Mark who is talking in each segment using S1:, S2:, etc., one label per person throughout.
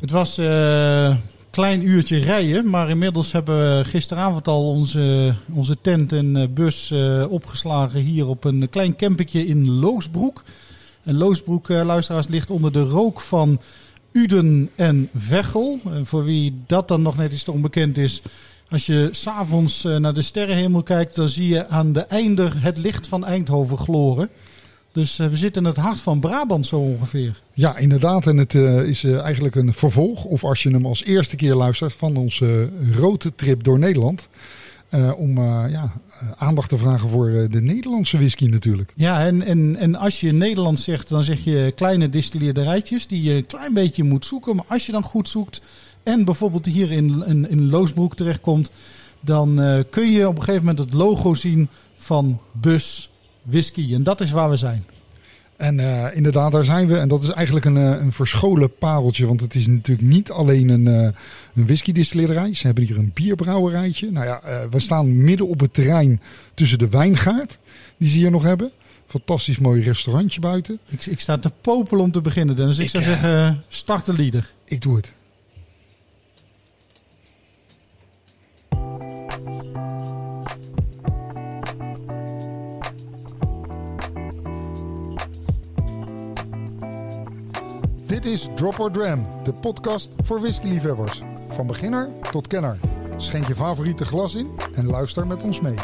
S1: Het was een klein uurtje rijden, maar inmiddels hebben we gisteravond al onze, onze tent en bus opgeslagen hier op een klein campingje in Loosbroek. En Loosbroek, luisteraars, ligt onder de rook van Uden en Veghel. En voor wie dat dan nog net iets te onbekend is, als je s'avonds naar de sterrenhemel kijkt, dan zie je aan de einder het licht van Eindhoven gloren. Dus uh, we zitten in het hart van Brabant zo ongeveer.
S2: Ja, inderdaad. En het uh, is uh, eigenlijk een vervolg, of als je hem als eerste keer luistert, van onze rode trip door Nederland. om ja, aandacht te vragen voor de Nederlandse whisky natuurlijk.
S1: Ja, en, en, en als je Nederland zegt, dan zeg je kleine distilleerderijtjes die je een klein beetje moet zoeken. Maar als je dan goed zoekt en bijvoorbeeld hier in, in, in Loosbroek terechtkomt, dan kun je op een gegeven moment het logo zien van Bus whisky. En dat is waar we zijn.
S2: En uh, inderdaad, daar zijn we. En dat is eigenlijk een, uh, een verscholen pareltje. Want het is natuurlijk niet alleen een, uh, een whisky-distillerij. Ze hebben hier een bierbrouwerijtje. Nou ja, we staan midden op het terrein tussen de wijngaard, die ze hier nog hebben. Fantastisch mooi restaurantje buiten.
S1: Ik, ik sta te popelen om te beginnen, Dus Ik, ik zou zeggen, start de lieder.
S2: Ik doe het. Is Drop or Dram, de podcast voor whiskyliefhebbers. Van beginner tot kenner. Schenk je favoriete glas in en luister met ons mee.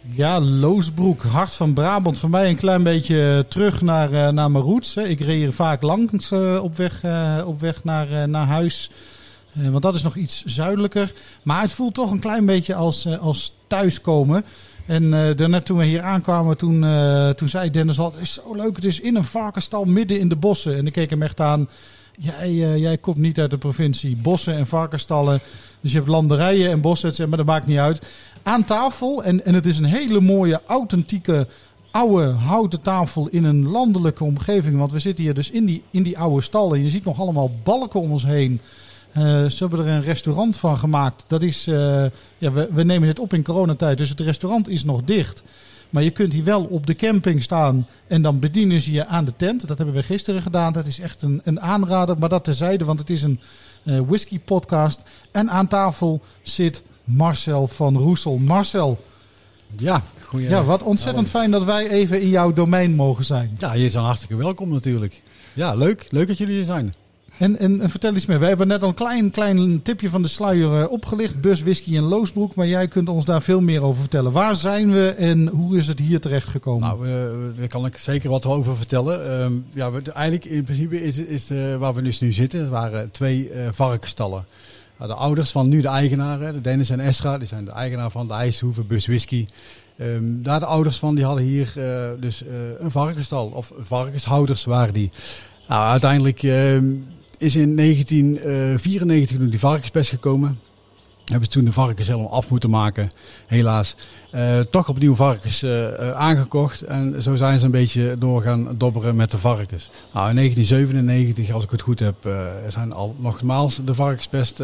S1: Ja, Loosbroek, hart van Brabant. Voor mij een klein beetje terug naar, uh, naar mijn roots. Ik reed hier vaak langs uh, op weg, op weg naar, naar huis. Uh, want dat is nog iets zuidelijker. Maar het voelt toch een klein beetje als, uh, als thuiskomen. En uh, daarnet toen we hier aankwamen, toen, toen zei Dennis al... Is zo leuk, het is in een varkenstal midden in de bossen. En ik keek hem echt aan... Jij, jij komt niet uit de provincie. Bossen en varkensstallen. Dus je hebt landerijen en bossen, maar dat maakt niet uit. Aan tafel, en, en het is een hele mooie, authentieke oude houten tafel in een landelijke omgeving. Want we zitten hier dus in die, in die oude stallen. Je ziet nog allemaal balken om ons heen. Uh, ze hebben er een restaurant van gemaakt. Dat is, uh, ja, we, we, nemen dit op in coronatijd, dus het restaurant is nog dicht. Maar je kunt hier wel op de camping staan en dan bedienen ze je aan de tent. Dat hebben we gisteren gedaan. Dat is echt een, een aanrader, maar dat terzijde, want het is een uh, whisky podcast. En aan tafel zit Marcel van Roesel. Marcel.
S3: Ja, goeie,
S1: ja, wat ontzettend fijn dat wij even in jouw domein mogen zijn.
S3: Ja, je bent hartstikke welkom natuurlijk. Ja, leuk. Leuk dat jullie hier zijn.
S1: En, en, vertel iets meer. We hebben net al een klein, klein tipje van de sluier uh, opgelicht. Bus, whisky en Loosbroek. Maar jij kunt ons daar veel meer over vertellen. Waar zijn we en hoe is het hier terecht gekomen?
S3: Nou, daar kan ik zeker wat over vertellen. Uh, ja, we, eigenlijk in principe is, is waar we dus nu zitten. Het waren twee uh, varkensstallen. Nou, de ouders van nu de eigenaren, de Dennis en Esra, die zijn de eigenaar van de IJshoeve Bus Whisky. Um, daar de ouders van, die hadden hier dus een varkensstal. Of varkenshouders waren die. Nou, uiteindelijk ehm, is in 1994 toen die varkenspest gekomen. Hebben ze toen de varkens helemaal af moeten maken, helaas. Uh, toch opnieuw varkens uh, aangekocht. En zo zijn ze een beetje doorgaan dobberen met de varkens. Nou, in 1997, als ik het goed heb, zijn al nogmaals de varkenspest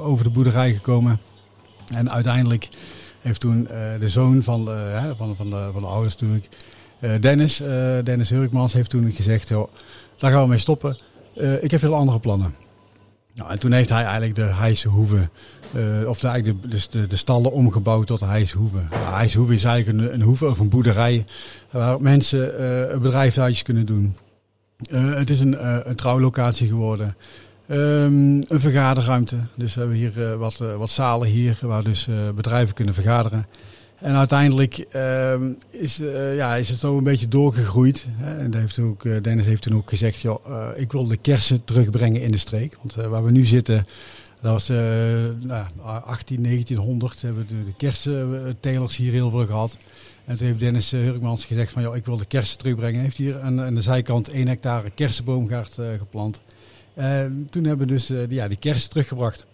S3: over de boerderij gekomen. En uiteindelijk heeft toen de zoon van de, van, van, de, van de ouders natuurlijk, Dennis, Dennis Hurkmans, heeft toen gezegd, joh, daar gaan we mee stoppen. Uh, ik heb heel andere plannen. Nou, en toen heeft hij eigenlijk de Heijse uh, of de, eigenlijk de, dus de, de, stallen omgebouwd tot de Heijse Hoeve. Nou, Heijse Hoeve is eigenlijk een, een hoeve of een boerderij waar mensen uh, bedrijfsuitjes kunnen doen. het is een, een trouwlocatie geworden. Um, een vergaderruimte. Dus we hebben hier wat, wat zalen hier waar dus bedrijven kunnen vergaderen. En uiteindelijk uh, is, uh, ja, is het zo een beetje doorgegroeid. Hè. En heeft ook, uh, Dennis heeft toen ook gezegd, joh, uh, ik wil de kersen terugbrengen in de streek. Want waar we nu zitten, dat was nou, 18, 1900, hebben de, de kersentelers hier heel veel gehad. En toen heeft Dennis Hurkmans gezegd van, joh, ik wil de kersen terugbrengen. Heeft hier aan, de zijkant 1 hectare kersenboomgaard geplant. En toen hebben we dus ja, die kersen teruggebracht.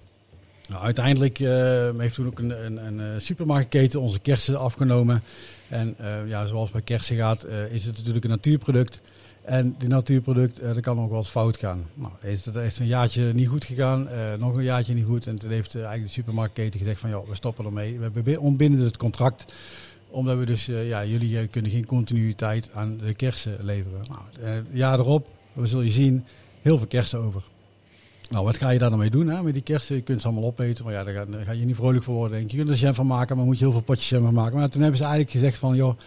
S3: Nou, uiteindelijk uh, heeft toen ook een, een, een, eh, supermarktketen onze kersen afgenomen. En uh, ja, zoals bij kersen gaat, is het natuurlijk een natuurproduct. En die natuurproduct, dat kan ook wel eens fout gaan. Nou, is, dat is een jaartje niet goed gegaan, nog een jaartje niet goed. En toen heeft eigenlijk de supermarktketen gezegd van, ja, we stoppen ermee. We ontbinden het contract, omdat we dus, ja, jullie kunnen geen continuïteit aan de kersen leveren. Nou, het jaar erop, we zullen je zien, heel veel kersen over. Nou, wat ga je daar dan mee doen hè? met die kersen? Je kunt ze allemaal opeten, maar ja, daar ga, ga je niet vrolijk voor worden. Denk je. kunt er jam van maken, maar moet je heel veel potjes jam van maken. Maar toen hebben ze eigenlijk gezegd van, joh,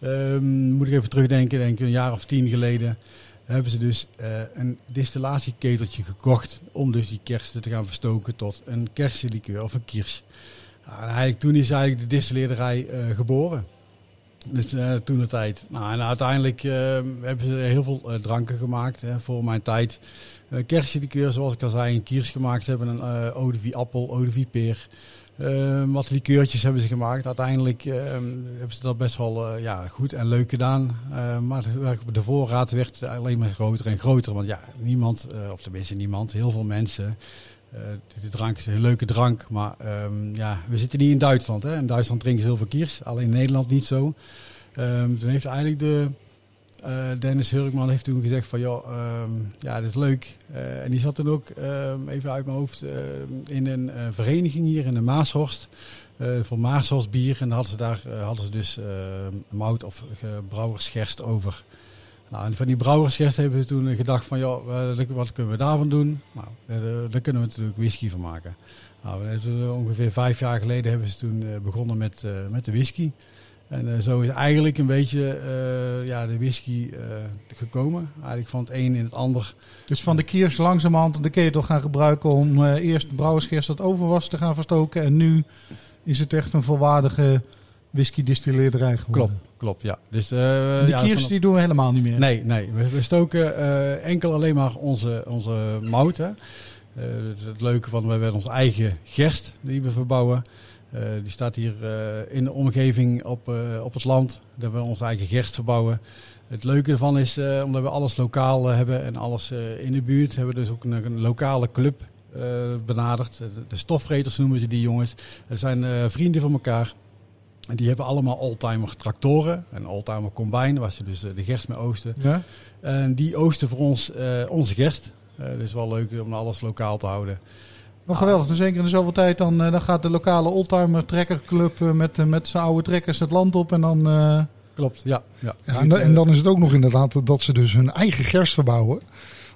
S3: um, moet ik even terugdenken, denk een jaar of tien geleden hebben ze dus uh, een distillatieketeltje gekocht om dus die kersen te gaan verstoken tot een kersenlikeur of een kiers. Nou, eigenlijk, toen is eigenlijk de distilleerderij uh, geboren. Dus uh, toen de tijd. Nou, en uiteindelijk hebben ze heel veel dranken gemaakt hè, voor mijn tijd. Uh, zoals ik al zei, een kiers gemaakt. Ze hebben een uh, appel, eau de vie peer. Wat likeurtjes hebben ze gemaakt. Uiteindelijk hebben ze dat best wel ja, goed en leuk gedaan. maar de voorraad werd alleen maar groter en groter. Want ja, niemand, of tenminste niemand, heel veel mensen. De drank is een leuke drank, maar um, ja, we zitten niet in Duitsland. Hè. In Duitsland drinken ze heel veel kiers, alleen in Nederland niet zo. Um, toen heeft eigenlijk de, uh, Dennis Hurkman heeft toen gezegd van, joh, um, ja, dat is leuk. Uh, en die zat toen ook, even uit mijn hoofd, in een vereniging hier in de Maashorst. voor Maashorst bier. En hadden ze daar hadden ze dus mout of brouwersgerst over. Nou, en van die brouwersgerst hebben we toen gedacht van, joh, wat kunnen we daarvan doen? Nou, daar kunnen we natuurlijk whisky van maken. Nou, ongeveer vijf jaar geleden hebben ze toen begonnen met, met de whisky. En zo is eigenlijk een beetje ja, de whisky gekomen. Eigenlijk van het een in het ander.
S1: Dus van de kiers langzamerhand de ketel gaan gebruiken om eerst brouwersgerst dat over was te gaan verstoken. En nu is het echt een volwaardige whisky distilleerderij geworden.
S3: Klopt, klopt ja. Dus,
S1: de ja, kiers die doen we helemaal niet meer?
S3: Nee, nee. We, we stoken enkel alleen maar onze, onze mout. Hè. het, het leuke van, we hebben onze eigen gerst die we verbouwen. Die staat hier in de omgeving op, op het land. Dat we onze eigen gerst verbouwen. Het leuke ervan is, omdat we alles lokaal hebben en alles in de buurt, hebben we dus ook een, een lokale club benaderd. De stofvreters noemen ze die jongens. Het zijn vrienden van elkaar. En die hebben allemaal oldtimer tractoren en oldtimer combine, waar ze dus de gerst mee oosten. Ja? En die oosten voor ons onze gerst. Het is wel leuk om alles lokaal te houden.
S1: Wel geweldig. Dus keer in de zoveel tijd dan, dan gaat de lokale oldtimer trekkerclub met, met zijn oude trekkers het land op en dan...
S3: Klopt, ja. ja.
S2: ja en, en, dan is het ook nog inderdaad dat ze dus hun eigen gerst verbouwen.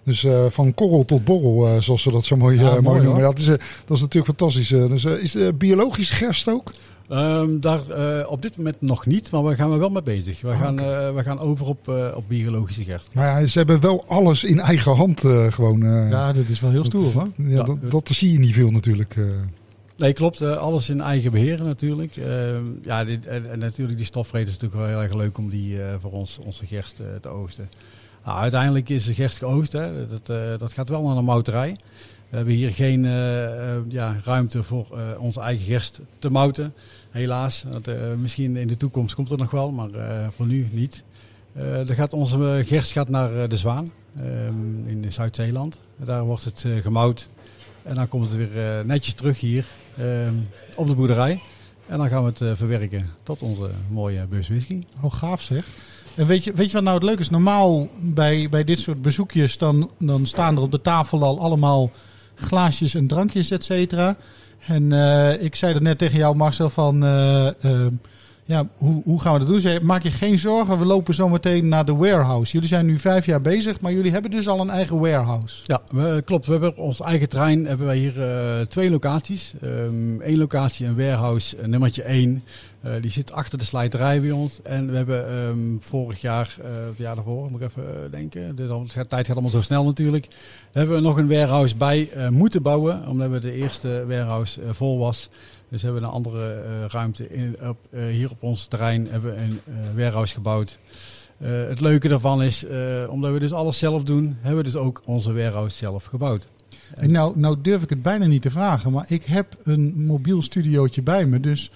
S2: Dus van korrel tot borrel, zoals ze dat zo mooi, ja, mooi noemen. Dat is, dat is natuurlijk fantastisch. dus is biologische gerst ook?
S3: Um, daar uh, op dit moment nog niet, maar we gaan er wel mee bezig. We, ah, gaan, okay. uh, we gaan over op, uh, op biologische gerst.
S2: Maar ja, ze hebben wel alles in eigen hand gewoon.
S1: ja, dat is wel heel stoer hoor.
S2: Ja, ja, dat, dat, zie je niet veel natuurlijk.
S3: Nee, klopt. alles in eigen beheer natuurlijk. Ehm, ja, dit, en, natuurlijk die stofvrede is natuurlijk wel heel erg leuk om die voor ons, onze gerst te oosten. Nou, uiteindelijk is de gerst geoost. Hè. Dat, dat gaat wel naar een mouterij. We hebben hier geen ja, ruimte voor onze eigen gerst te mouten. Helaas. Dat, misschien in de toekomst komt het nog wel, maar voor nu niet. Uh, gaat onze gerst gaat naar de Zwaan um, in Zuid-Zeeland. Daar wordt het gemouwd. En dan komt het weer netjes terug hier um, op de boerderij. En dan gaan we het verwerken tot onze mooie bus whisky.
S1: Oh, gaaf zeg. En weet je, weet je wat nou het leuke is? Normaal bij, bij dit soort bezoekjes, dan, dan staan er op de tafel al allemaal glaasjes en drankjes, et cetera. En uh, ik zei dat net tegen jou, Marcel, van uh, uh, ja, hoe, hoe gaan we dat doen? Maak je geen zorgen, we lopen zo meteen naar de warehouse. Jullie zijn nu vijf jaar bezig, maar jullie hebben dus al een eigen warehouse.
S3: Ja, klopt. We hebben ons eigen trein hebben wij hier twee locaties. Eén locatie, een warehouse, nummertje één. Uh, die zit achter de slijterij bij ons. En we hebben um, vorig jaar, uh, het jaar daarvoor, moet ik even denken. De tijd gaat allemaal zo snel natuurlijk. Hebben we nog een warehouse bij moeten bouwen. Omdat we de eerste warehouse vol was. Dus hebben we een andere ruimte in, op, hier op ons terrein hebben we een warehouse gebouwd. het leuke daarvan is, omdat we dus alles zelf doen, hebben we dus ook onze warehouse zelf gebouwd.
S1: En nou, nou durf ik het bijna niet te vragen, maar ik heb een mobiel studiootje bij me. Dus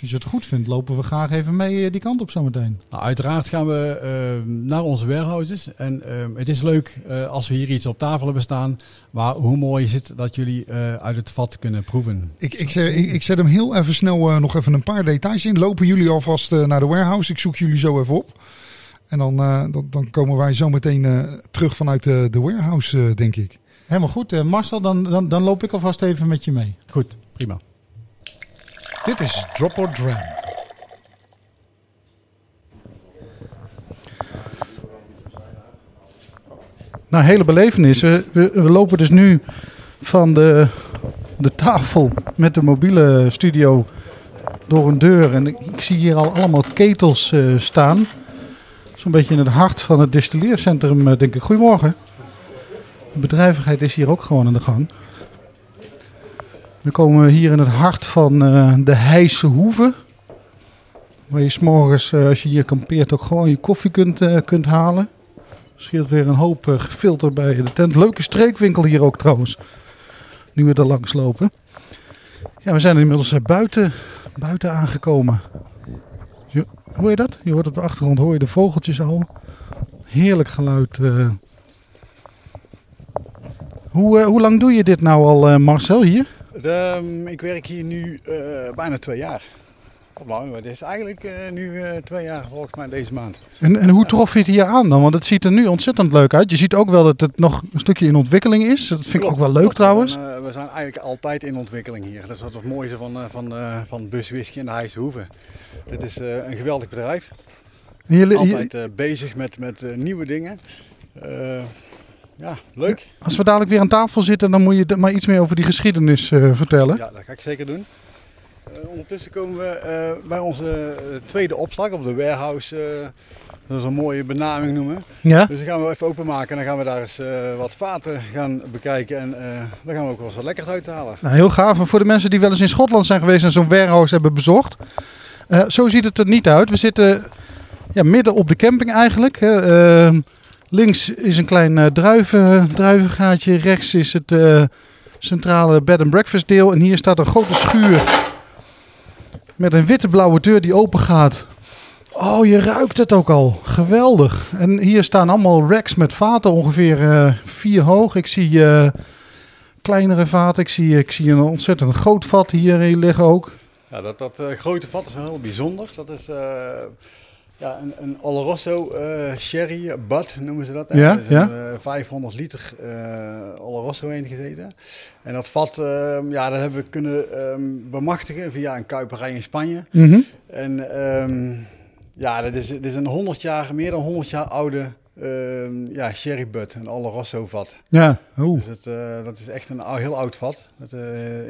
S1: als je het goed vindt, lopen we graag even mee eh, die kant op zometeen.
S3: Nou, uiteraard gaan we uh, naar onze warehouses. En uh, het is leuk uh, als we hier iets op tafel hebben staan. Maar hoe mooi is het dat jullie uit het vat kunnen proeven?
S2: Ik, ik, ik, ik zet hem heel even snel nog even een paar details in. Lopen jullie alvast naar de warehouse? Ik zoek jullie zo even op. En dan, eh, dan, dan komen wij zo meteen eh, terug vanuit de, de warehouse, eh, denk ik.
S1: Helemaal goed. Eh, Marcel, dan, dan, dan loop ik alvast even met je mee.
S3: Goed, prima.
S2: Dit is Drop or Dram.
S1: Nou, hele belevenis. We, lopen dus nu van de, de tafel met de mobiele studio door een deur. En ik, zie hier al allemaal ketels eh, staan. Zo'n beetje in het hart van het distilleercentrum, eh, denk ik. Goedemorgen. De bedrijvigheid is hier ook gewoon aan de gang. We komen hier in het hart van eh, de Heijse Hoeve. Waar je s'morgens, eh, als je hier kampeert, ook gewoon je koffie kunt, eh, kunt halen. Scheelt weer een hoop gefilter bij de tent. Leuke streekwinkel hier ook trouwens. Nu we er langs lopen. Ja, we zijn inmiddels buiten, buiten aangekomen. Hoor je dat? Je hoort op de achtergrond, hoor je de vogeltjes al. Heerlijk geluid. Hoe, hoe lang doe je dit nou al, Marcel, hier?
S3: Ehm, ik werk hier nu eh, bijna twee jaar. Of lang, maar het is eigenlijk eh, nu eh, twee jaar volgens mij deze maand.
S1: En, en hoe trof je het hier aan dan? Want het ziet er nu ontzettend leuk uit. Je ziet ook wel dat het nog een stukje in ontwikkeling is. Dat vind ik ook wel leuk
S3: klopt.
S1: trouwens.
S3: We, zijn, we zijn eigenlijk altijd in ontwikkeling hier. Dat is wat het mooiste van, van, van Bus Whisky en de Heijse Hoeve. Dit is een geweldig bedrijf.
S1: Jullie-
S3: Altijd bezig met, met nieuwe dingen. Ja, leuk.
S1: als we dadelijk weer aan tafel zitten, dan moet je maar iets meer over die geschiedenis eh, vertellen.
S3: Ja, dat ga ik zeker doen. Eh, ondertussen komen we eh, bij onze tweede opslag, of de warehouse. eh, dat is een mooie benaming noemen.
S1: Ja?
S3: Dus dan gaan we even openmaken en dan gaan we daar eens wat vaten gaan bekijken. En dan gaan we ook wel eens wat lekkers uithalen.
S1: Nou, heel gaaf. En voor de mensen die wel eens in Schotland zijn geweest en zo'n warehouse hebben bezocht. zo ziet het er niet uit. We zitten ja, midden op de camping eigenlijk. Links is een klein eh, druiven, druivengaatje. Rechts is het eh, centrale bed and breakfast deel. En hier staat een grote schuur met een witte blauwe deur die open gaat. Oh, je ruikt het ook al. Geweldig. En hier staan allemaal racks met vaten, ongeveer eh, vier hoog. Ik zie kleinere vaten. Ik zie, ik zie een ontzettend groot vat hier liggen ook.
S3: Ja, dat, dat grote vat is wel heel bijzonder. Dat is ja, een, een Oloroso eh sherry bud noemen ze dat.
S1: Ja,
S3: Er is
S1: ja.
S3: een, eh, 500 liter eh Oloroso in gezeten. En dat vat, ehm, ja, dat hebben we kunnen ehm, bemachtigen via een kuiperij in Spanje.
S1: Mhm.
S3: En ehm, ja, dat is, dit is een 100 jaar, meer dan 100 jaar oude ehm, ja, sherry bud, een Oloroso vat.
S1: Ja, oeh.
S3: Dus het, eh, dat is echt een heel oud vat. Het, eh,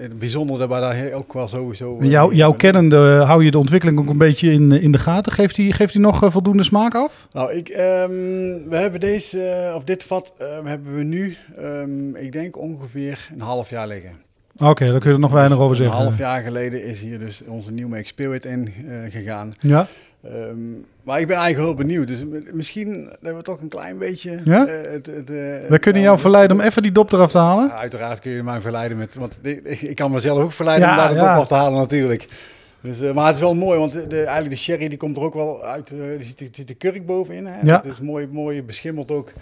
S3: het bijzondere daar ook wel sowieso...
S1: En jou,
S3: eh,
S1: jouw kennende hou je de ontwikkeling ook een beetje in, in de gaten. Geeft hij geeft hij nog voldoende smaak af?
S3: Nou, ik, ehm, we hebben deze, of dit vat ehm, hebben we nu, ik denk ongeveer een half jaar liggen.
S1: Oké, daar kun je er nog weinig
S3: Dus
S1: over
S3: Een
S1: zeggen.
S3: half jaar geleden is hier dus onze nieuwe Make Spirit in gegaan.
S1: Ja,
S3: Ehm, maar ik ben eigenlijk heel benieuwd. Dus misschien dat we toch een klein beetje...
S1: Ja?
S3: eh, het, het, eh,
S1: we kunnen jou verleiden om even die dop eraf te halen.
S3: Ja, uiteraard kun je mij verleiden met... Want ik, ik- kan mezelf ook verleiden
S1: Ja,
S3: om daar de top af te halen natuurlijk. Dus, eh, maar het is wel mooi, want de, de- eigenlijk de sherry die komt er ook wel uit. zit, er zit de kurk bovenin. Hè?
S1: Ja.
S3: Het is mooi, mooi beschimmeld ook.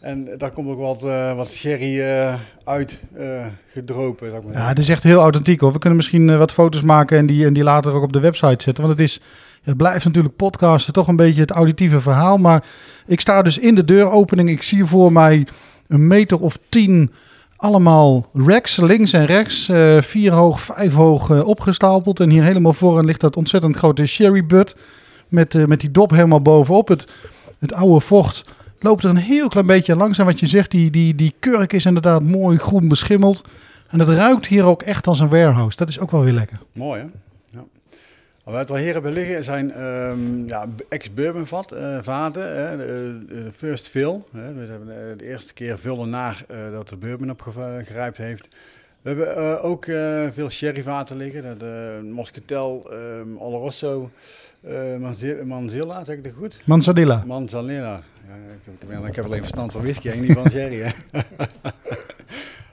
S3: En daar komt ook wat, eh, wat sherry eh, uit eh, gedropen. Zou ik maar
S1: Ja, het is echt heel authentiek hoor. We kunnen misschien wat foto's maken en die, en die later ook op de website zetten. Want het, is, het blijft natuurlijk podcasten, toch een beetje het auditieve verhaal. Maar ik sta dus in de deuropening. Ik zie voor mij een meter of tien allemaal racks, links en rechts. vier hoog, vijf hoog opgestapeld. En hier helemaal vooraan ligt dat ontzettend grote sherry butt. Met, met die dop helemaal bovenop. Het, het oude vocht loopt er een heel klein beetje langs. En wat je zegt, die, die, die kurk is inderdaad mooi groen beschimmeld. En het ruikt hier ook echt als een warehouse. Dat is ook wel weer lekker.
S3: Mooi hè? Wat we hier hebben liggen zijn ehm, ja, ex-bourbon vat, eh, vaten. Hè, de, de first fill. Hè. We hebben eh, de eerste keer vullen naar eh, dat de bourbon opgerijpt heeft. We hebben eh, ook eh, veel sherryvaten liggen. Dat, eh Moscatel, ehm Oloroso, eh Manzi- Manzilla, zeg ik dat goed?
S1: Manzanilla.
S3: Manzanilla. Ja, ik, heb alleen verstand van whisky en niet van sherry.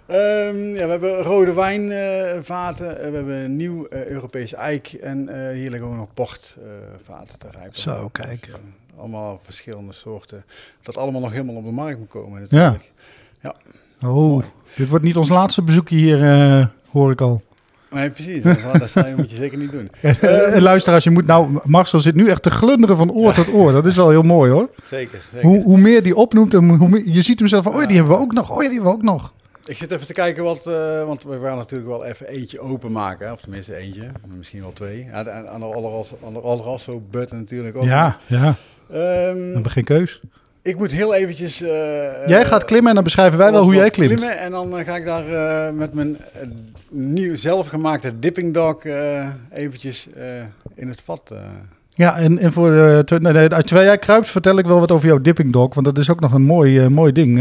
S3: Ehm, ja, we hebben rode wijnvaten, we hebben een nieuw eh, Europees eik en eh, hier liggen ook nog portvaten te rijpen.
S1: Zo, kijk.
S3: Dus, eh, allemaal verschillende soorten. Dat allemaal nog helemaal op de markt moet komen natuurlijk.
S1: Oh, dit wordt niet ons laatste bezoekje hier, eh, hoor ik al.
S3: Nee, precies. Dat, zou je- moet je zeker niet doen.
S1: Eh, luisteraars, je moet nou, Marcel zit nu echt te glunderen van oor tot oor. Dat is wel heel mooi hoor.
S3: Zeker. zeker.
S1: Hoe, hoe meer die opnoemt, hoe meer, je ziet hem zelf van, oh die hebben we ook nog, oh ja, die hebben we ook nog.
S3: Ik zit even te kijken wat, eh, want we gaan natuurlijk wel even eentje openmaken. Of tenminste eentje, misschien wel twee. Ja, de- Olerasso button natuurlijk ook.
S1: Ja, ja,
S3: Ehm,
S1: we hebben geen keus.
S3: Ik moet heel eventjes... eh,
S1: Jij
S3: eh,
S1: gaat klimmen en dan beschrijven wij wel hoe jij klimt.
S3: klimmen En dan eh, ga ik daar met mijn nieuw zelfgemaakte dipping dog eventjes in het vat.
S1: Ja, en, en voor de, terwijl jij kruipt, vertel ik wel wat over jouw dipping dog. Want dat is ook nog een mooi, mooi ding.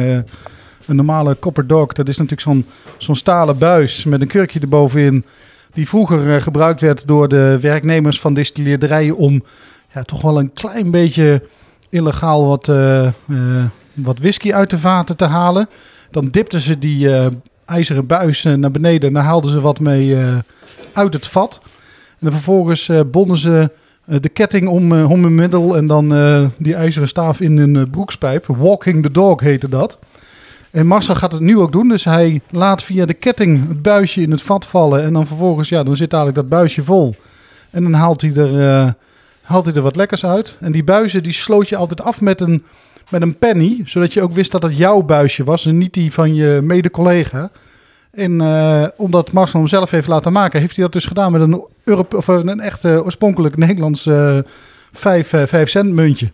S1: Een normale copper dog, dat is natuurlijk zo'n zo'n stalen buis met een kurkje erbovenin. Die vroeger gebruikt werd door de werknemers van distilleerderijen om ja, toch wel een klein beetje illegaal wat, eh, eh, wat whisky uit de vaten te halen. Dan dipten ze die eh, ijzeren buis naar beneden en daar haalden ze wat mee uit het vat. En dan vervolgens bonden ze de ketting om, om hun middel en dan die ijzeren staaf in eh, broekspijp. Walking the dog heette dat. En Marcel gaat het nu ook doen, dus hij laat via de ketting het buisje in het vat vallen. En dan vervolgens, ja, dan zit dadelijk dat buisje vol. En dan haalt hij er, haalt hij er wat lekkers uit. En die buizen, die sloot je altijd af met een, met een penny, zodat je ook wist dat het jouw buisje was en niet die van je mede-collega. En eh, omdat Marcel hem zelf heeft laten maken, heeft hij dat dus gedaan met een, Europe of een echt eh, oorspronkelijk Nederlands eh 5 cent muntje.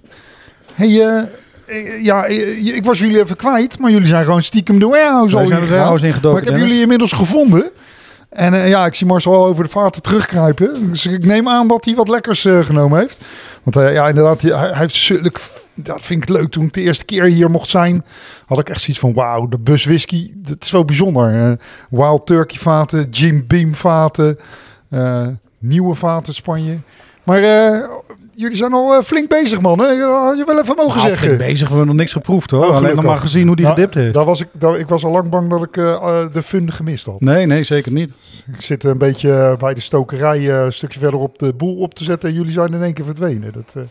S2: Hey, eh, eh, ja, eh, ik was jullie even kwijt, maar jullie zijn gewoon stiekem de warehouse al ingegaan. Maar ik heb jullie inmiddels gevonden. En eh, ja, ik zie Marcel al over de vaarten terugkruipen. Dus ik neem aan dat hij wat lekkers eh, genomen heeft. Want eh, ja, inderdaad, hij, heeft zulk... Dat vind ik leuk. Toen ik de eerste keer hier mocht zijn, had ik echt zoiets van... Wauw, de bus whisky, dat is wel bijzonder. Wild Turkey vaten, Jim Beam vaten, nieuwe vaten Spanje. Maar jullie zijn al eh, flink bezig, man. Hè? Had je wel even mogen
S1: Nou,
S2: zeggen.
S1: flink bezig, we hebben nog niks geproefd hoor.
S2: Oh,
S1: Alleen nog maar gezien hoe die
S2: Nou,
S1: gedipt heeft.
S2: Daar was ik, daar, ik was al lang bang dat ik eh, eh, de fun gemist had.
S1: Nee, nee, zeker niet.
S2: Ik zit een beetje bij de stokerij eh, een stukje verderop de boel op te zetten en jullie zijn in één keer verdwenen. Dat, eh,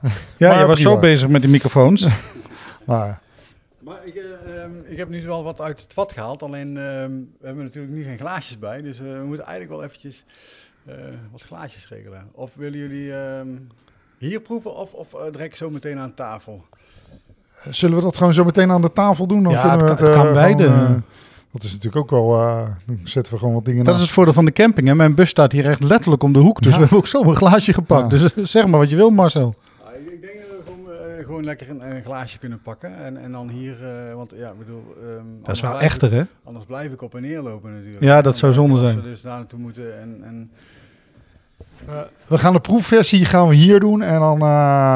S1: Ja,
S2: Maar
S1: je was
S2: prima.
S1: zo bezig met die microfoons.
S2: maar,
S3: Maar ik, eh, ehm, ik heb nu wel wat uit het vat gehaald. Alleen ehm, we hebben natuurlijk nu geen glaasjes bij. Dus eh, we moeten eigenlijk wel eventjes wat glaasjes regelen. Of willen jullie ehm, hier proeven of, of eh, direct zo meteen aan tafel?
S2: zullen we dat gewoon zo meteen aan de tafel doen? Dan
S1: Ja,
S2: kunnen we
S1: het kan- het kan
S2: eh,
S1: beide.
S2: gewoon, eh, dat is natuurlijk ook wel... eh, dan zetten we gewoon wat dingen
S1: Dat is het voordeel van de camping. Hè? Mijn bus staat hier echt letterlijk om de hoek. Dus
S2: Ja.
S1: we hebben ook zo een glaasje gepakt.
S2: Ja.
S1: Dus eh, zeg maar wat je wil, Marcel.
S3: Nou, ik, ik denk dat we gewoon, eh, gewoon lekker een, een glaasje kunnen pakken. En, en dan hier, eh, want ja, ik bedoel... ehm,
S1: Dat is wel echter, hè?
S3: Anders blijf ik op en neer lopen natuurlijk.
S1: Ja, dat zou zonde
S3: Als
S1: zijn.
S3: we dus daar naartoe moeten en... en
S2: We gaan de proefversie gaan we hier doen en dan eh,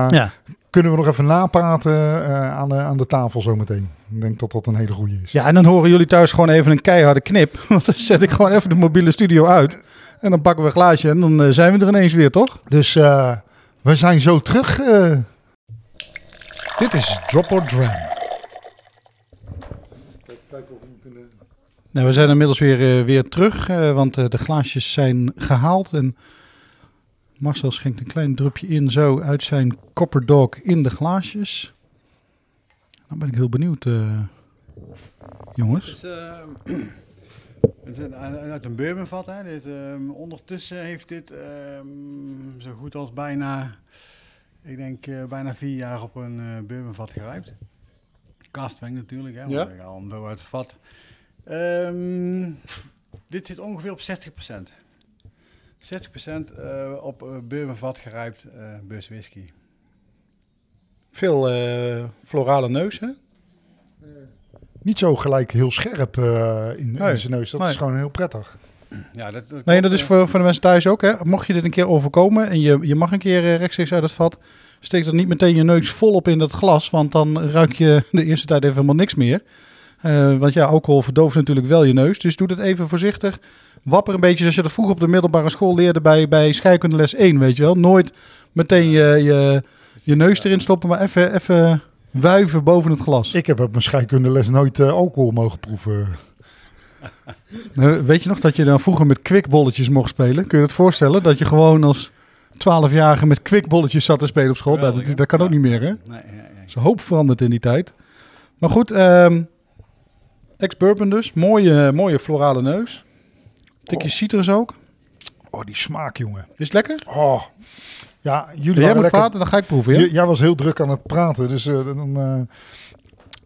S1: Ja.
S2: kunnen we nog even napraten eh, aan, de, aan de tafel zo meteen. Ik denk dat dat een hele goede is.
S1: ja, en dan horen jullie thuis gewoon even een keiharde knip. Want dan zet ik gewoon even de mobiele studio uit. En dan pakken we een glaasje en dan eh, zijn we er ineens weer, toch?
S2: Dus eh, we zijn zo terug. eh. Dit is Drop or Dram.
S1: Nou, we zijn inmiddels weer, eh, weer terug, eh, want eh, de glaasjes zijn gehaald. En Marcel schenkt een klein drupje in, zo uit zijn Copper Dog in de glaasjes. Dan ben ik heel benieuwd, eh, jongens.
S3: Het is uit uit een bourbonvat. Hè. Dit, ehm, ondertussen heeft dit ehm, zo goed als bijna, ik denk eh, bijna vier jaar op een eh bourbonvat gerijpt. Castbank natuurlijk, hè, want
S1: Ja.
S3: zo uit het vat. Ehm, dit zit ongeveer op 60%. 60% eh, op uh, bourbonvat gerijpt eh bus whisky.
S1: Veel eh, florale neus, hè?
S2: Niet zo gelijk heel scherp eh, in, in zijn neus. Dat
S1: nee.
S2: is gewoon heel prettig.
S3: Ja, dat, dat
S1: Nee, dat is
S3: eh.
S1: voor, voor de mensen thuis ook, hè? Mocht je dit een keer overkomen en je, je mag een keer eh, rechtstreeks uit het vat, steek dan niet meteen je neus volop in dat glas, want dan ruik je de eerste tijd even helemaal niks meer. Eh, want ja, alcohol verdooft natuurlijk wel je neus. Dus doe het even voorzichtig. Wapper een beetje zoals je dat vroeger op de middelbare school leerde bij, bij scheikunde les 1, weet je wel. Nooit meteen je, je, je neus erin stoppen, maar even, even wuiven boven het glas.
S2: Ik heb op mijn scheikundeles nooit eh, alcohol mogen proeven.
S1: Nou, weet je nog dat je dan vroeger met kwikbolletjes mocht spelen? Kun je het voorstellen? Dat je gewoon als 12-jarige met kwikbolletjes zat te spelen op school? Nou,
S3: Geweldig,
S1: dat, dat kan ook niet meer, hè?
S3: Nee, nee, nee.
S1: Is een hoop veranderd in die tijd. Maar goed, ehm ex-bourbon dus. Mooie, mooie florale neus. Tikje citrus ook.
S2: Oh, die smaak, jongen.
S1: Is het lekker?
S2: Oh. Ja, jullie
S1: Jij moet
S2: lekker...
S1: praten, dan ga ik proeven. Ja?
S2: Jij was heel druk aan het praten, dus eh, dan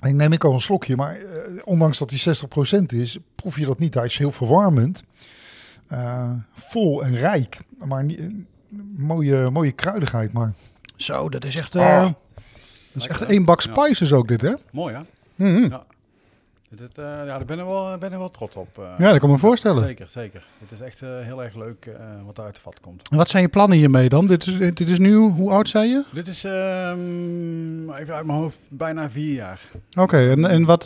S2: eh, ik neem ik al een slokje. Maar eh, ondanks dat die 60% is, proef je dat niet. Hij is heel verwarmend, Eh, vol en rijk, maar niet, eh, mooie, mooie kruidigheid. Maar
S1: Zo, dat is echt, eh, dat is echt één bak
S3: Ja.
S1: spices ook dit, hè?
S3: Mooi hè?
S1: Mhm.
S3: Ja. Eh, ja, daar ben ik wel, ben ik wel trots op. eh.
S1: Ja, dat kan ik me voorstellen.
S3: Zeker, zeker. Het is echt eh, heel erg leuk wat uit de vat komt.
S1: En wat zijn je plannen hiermee dan? Dit is, dit is nu, hoe oud zei je?
S3: Dit is ehm, even uit mijn hoofd bijna vier jaar.
S1: Oké, en, en wat...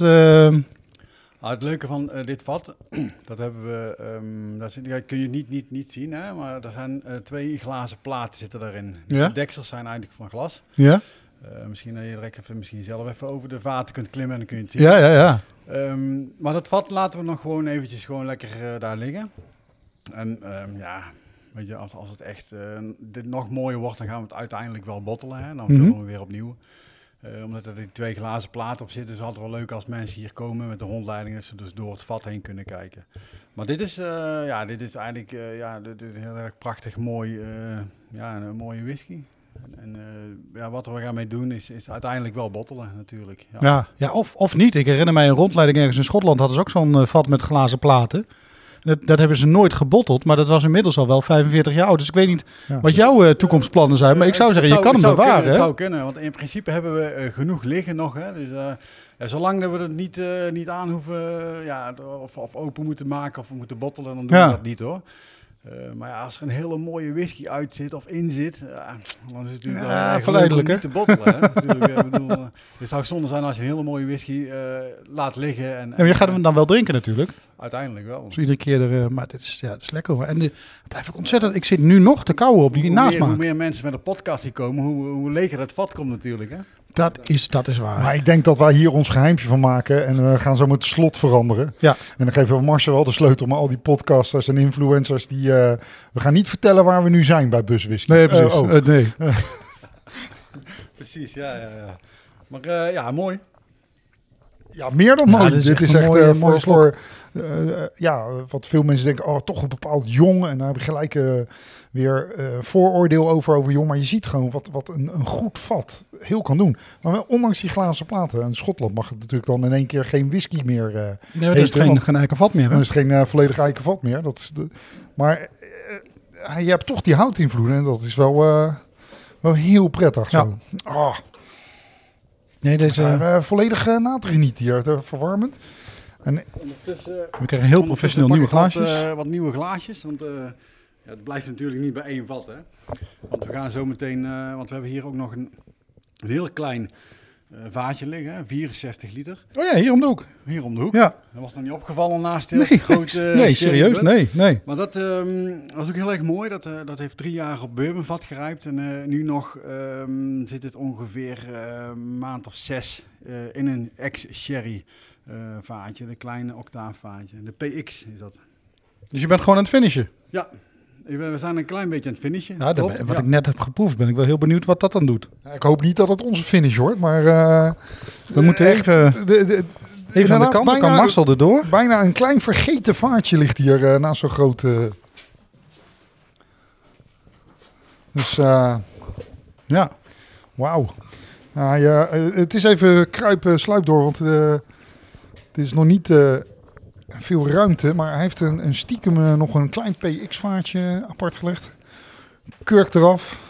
S3: Nou, het leuke van dit vat, dat hebben we, ehm, dat kun je niet, niet, niet zien, hè? maar er zijn twee glazen platen zitten daarin. Dus
S1: Ja.
S3: De deksels zijn eigenlijk van glas.
S1: ja?
S3: Eh, misschien dat je direct even, misschien zelf even over de vaten kunt klimmen en dan kun je het zien.
S1: Ja, ja, ja.
S3: Ehm, maar dat vat laten we nog gewoon eventjes gewoon lekker eh, daar liggen. En ehm, ja, weet je, als, als het echt eh, dit nog mooier wordt, dan gaan we het uiteindelijk wel bottelen. Hè? Dan
S1: Mhm.
S3: vullen we weer opnieuw. Omdat er die twee glazen platen op zitten, is het altijd wel leuk als mensen hier komen met de rondleiding, dat ze dus door het vat heen kunnen kijken. Maar dit is, ja, dit is eigenlijk eh, ja, dit, is heel erg prachtig mooi, ja, een mooie whisky. En eh, ja, wat we gaan mee doen is, is uiteindelijk wel bottelen natuurlijk. Ja.
S1: Ja, ja of, of niet. Ik herinner mij een rondleiding ergens in Schotland. Hadden ze ook zo'n eh, vat met glazen platen. Dat, dat hebben ze nooit gebotteld, maar dat was inmiddels al wel 45 jaar oud. Dus ik weet niet
S2: Ja.
S1: wat jouw eh, toekomstplannen zijn. Maar ik zou zeggen, je kan hem bewaren.
S3: Kunnen, het zou kunnen, want in principe hebben we genoeg liggen nog. Hè? Dus, eh, ja, zolang dat we het niet, eh, niet aan hoeven, ja, of, of open moeten maken of we moeten bottelen, dan doen
S1: Ja.
S3: we dat niet hoor. Eh, maar ja, als er een hele mooie whisky uit zit of in zit, ja, dan is het natuurlijk
S1: Ja, verleidelijk,
S3: te bottelen. Hè? Natuurlijk, ik bedoel, eh, het zou zonde zijn als je een hele mooie whisky eh, laat liggen. En,
S1: Ja, maar je gaat hem dan wel drinken natuurlijk.
S3: uiteindelijk wel.
S1: Dus iedere keer er, eh, maar dit is, ja, dit is lekker hoor. En eh, blijf ik ontzettend, ik zit nu nog te kauwen op die
S3: hoe, meer, hoe meer mensen met een podcast die komen, hoe, hoe leger het vat komt natuurlijk. Hè?
S1: Dat is, dat is waar.
S2: Maar ik denk dat wij hier ons geheimpje van maken en we gaan zo met het slot veranderen.
S1: Ja.
S2: En dan geven we Marcel wel de sleutel, maar al die podcasters en influencers, die, eh, we gaan niet vertellen waar we nu zijn bij Buswhisky.
S1: Nee, precies.
S2: Eh, oh.
S1: Eh, nee.
S3: Precies, ja, ja, ja. Maar eh, ja, mooi.
S2: Ja, meer dan
S1: Ja,
S2: mooi.
S1: dit is
S2: dit
S1: echt
S2: is
S1: een
S2: echt
S1: mooie- mooie
S2: voor, voor ja, wat veel mensen denken, oh, toch een bepaald jong. En daar heb je gelijk eh, weer eh, vooroordeel over, over jong. Maar je ziet gewoon wat, wat een, een goed vat heel kan doen. Maar wel, ondanks die glazen platen, in Schotland mag het natuurlijk dan in één keer geen whisky meer. eh,
S1: Nee, dat is geen, geen eiken vat meer. Hè?
S2: dan is het geen eh, volledig eiken vat meer. Dat is de, maar eh, je hebt toch die houtinvloeden en dat is wel, eh, wel heel prettig
S1: Ja.
S2: zo. Ah,
S1: Nee, deze,
S2: volledig uh, na te genieten hier, verwarmend. En
S1: we krijgen heel professioneel nieuwe glaasjes.
S3: Wat, eh, wat nieuwe glaasjes, want eh, het blijft natuurlijk niet bij één vat. Hè? Want we gaan zo meteen, eh, want we hebben hier ook nog een, een heel klein eh, vaatje liggen, hè, 64 liter.
S1: oh ja, hier om de hoek.
S3: Hier om de hoek.
S1: Ja.
S3: Dat was nog niet opgevallen naast
S1: Nee,
S3: grote...
S1: nee, serieus?
S3: bud.
S1: Nee, nee.
S3: Maar dat ehm, was ook heel erg mooi. Dat, eh, dat heeft drie jaar op bourbonvat gerijpt. En nu nog ehm, zit het ongeveer een maand of zes in een ex-sherry vaatje. De kleine octaafvaatje. De PX is dat.
S1: Dus je bent gewoon aan het finishen.
S3: Ja, we zijn een klein beetje aan het finishen.
S1: Ja, dat, wat
S3: ja.
S1: ik net heb geproefd, ben ik wel heel benieuwd wat dat dan doet.
S2: ik hoop niet dat het onze finish wordt, maar... eh,
S1: We moeten
S2: echt,
S1: even,
S2: de- de- de-
S1: even aan de kant, dan kan
S2: bijna-
S1: Marcel erdoor.
S2: Bijna een klein vergeten vaartje ligt hier eh, naast zo'n groot... eh. Dus, eh,
S1: Ja.
S2: wauw. Ja, ja, eh, het is even kruipen, sluip door, want eh het is nog niet eh, veel ruimte. Maar hij heeft een, een stiekem eh, nog een klein PX-vaartje apart gelegd. Kurk eraf.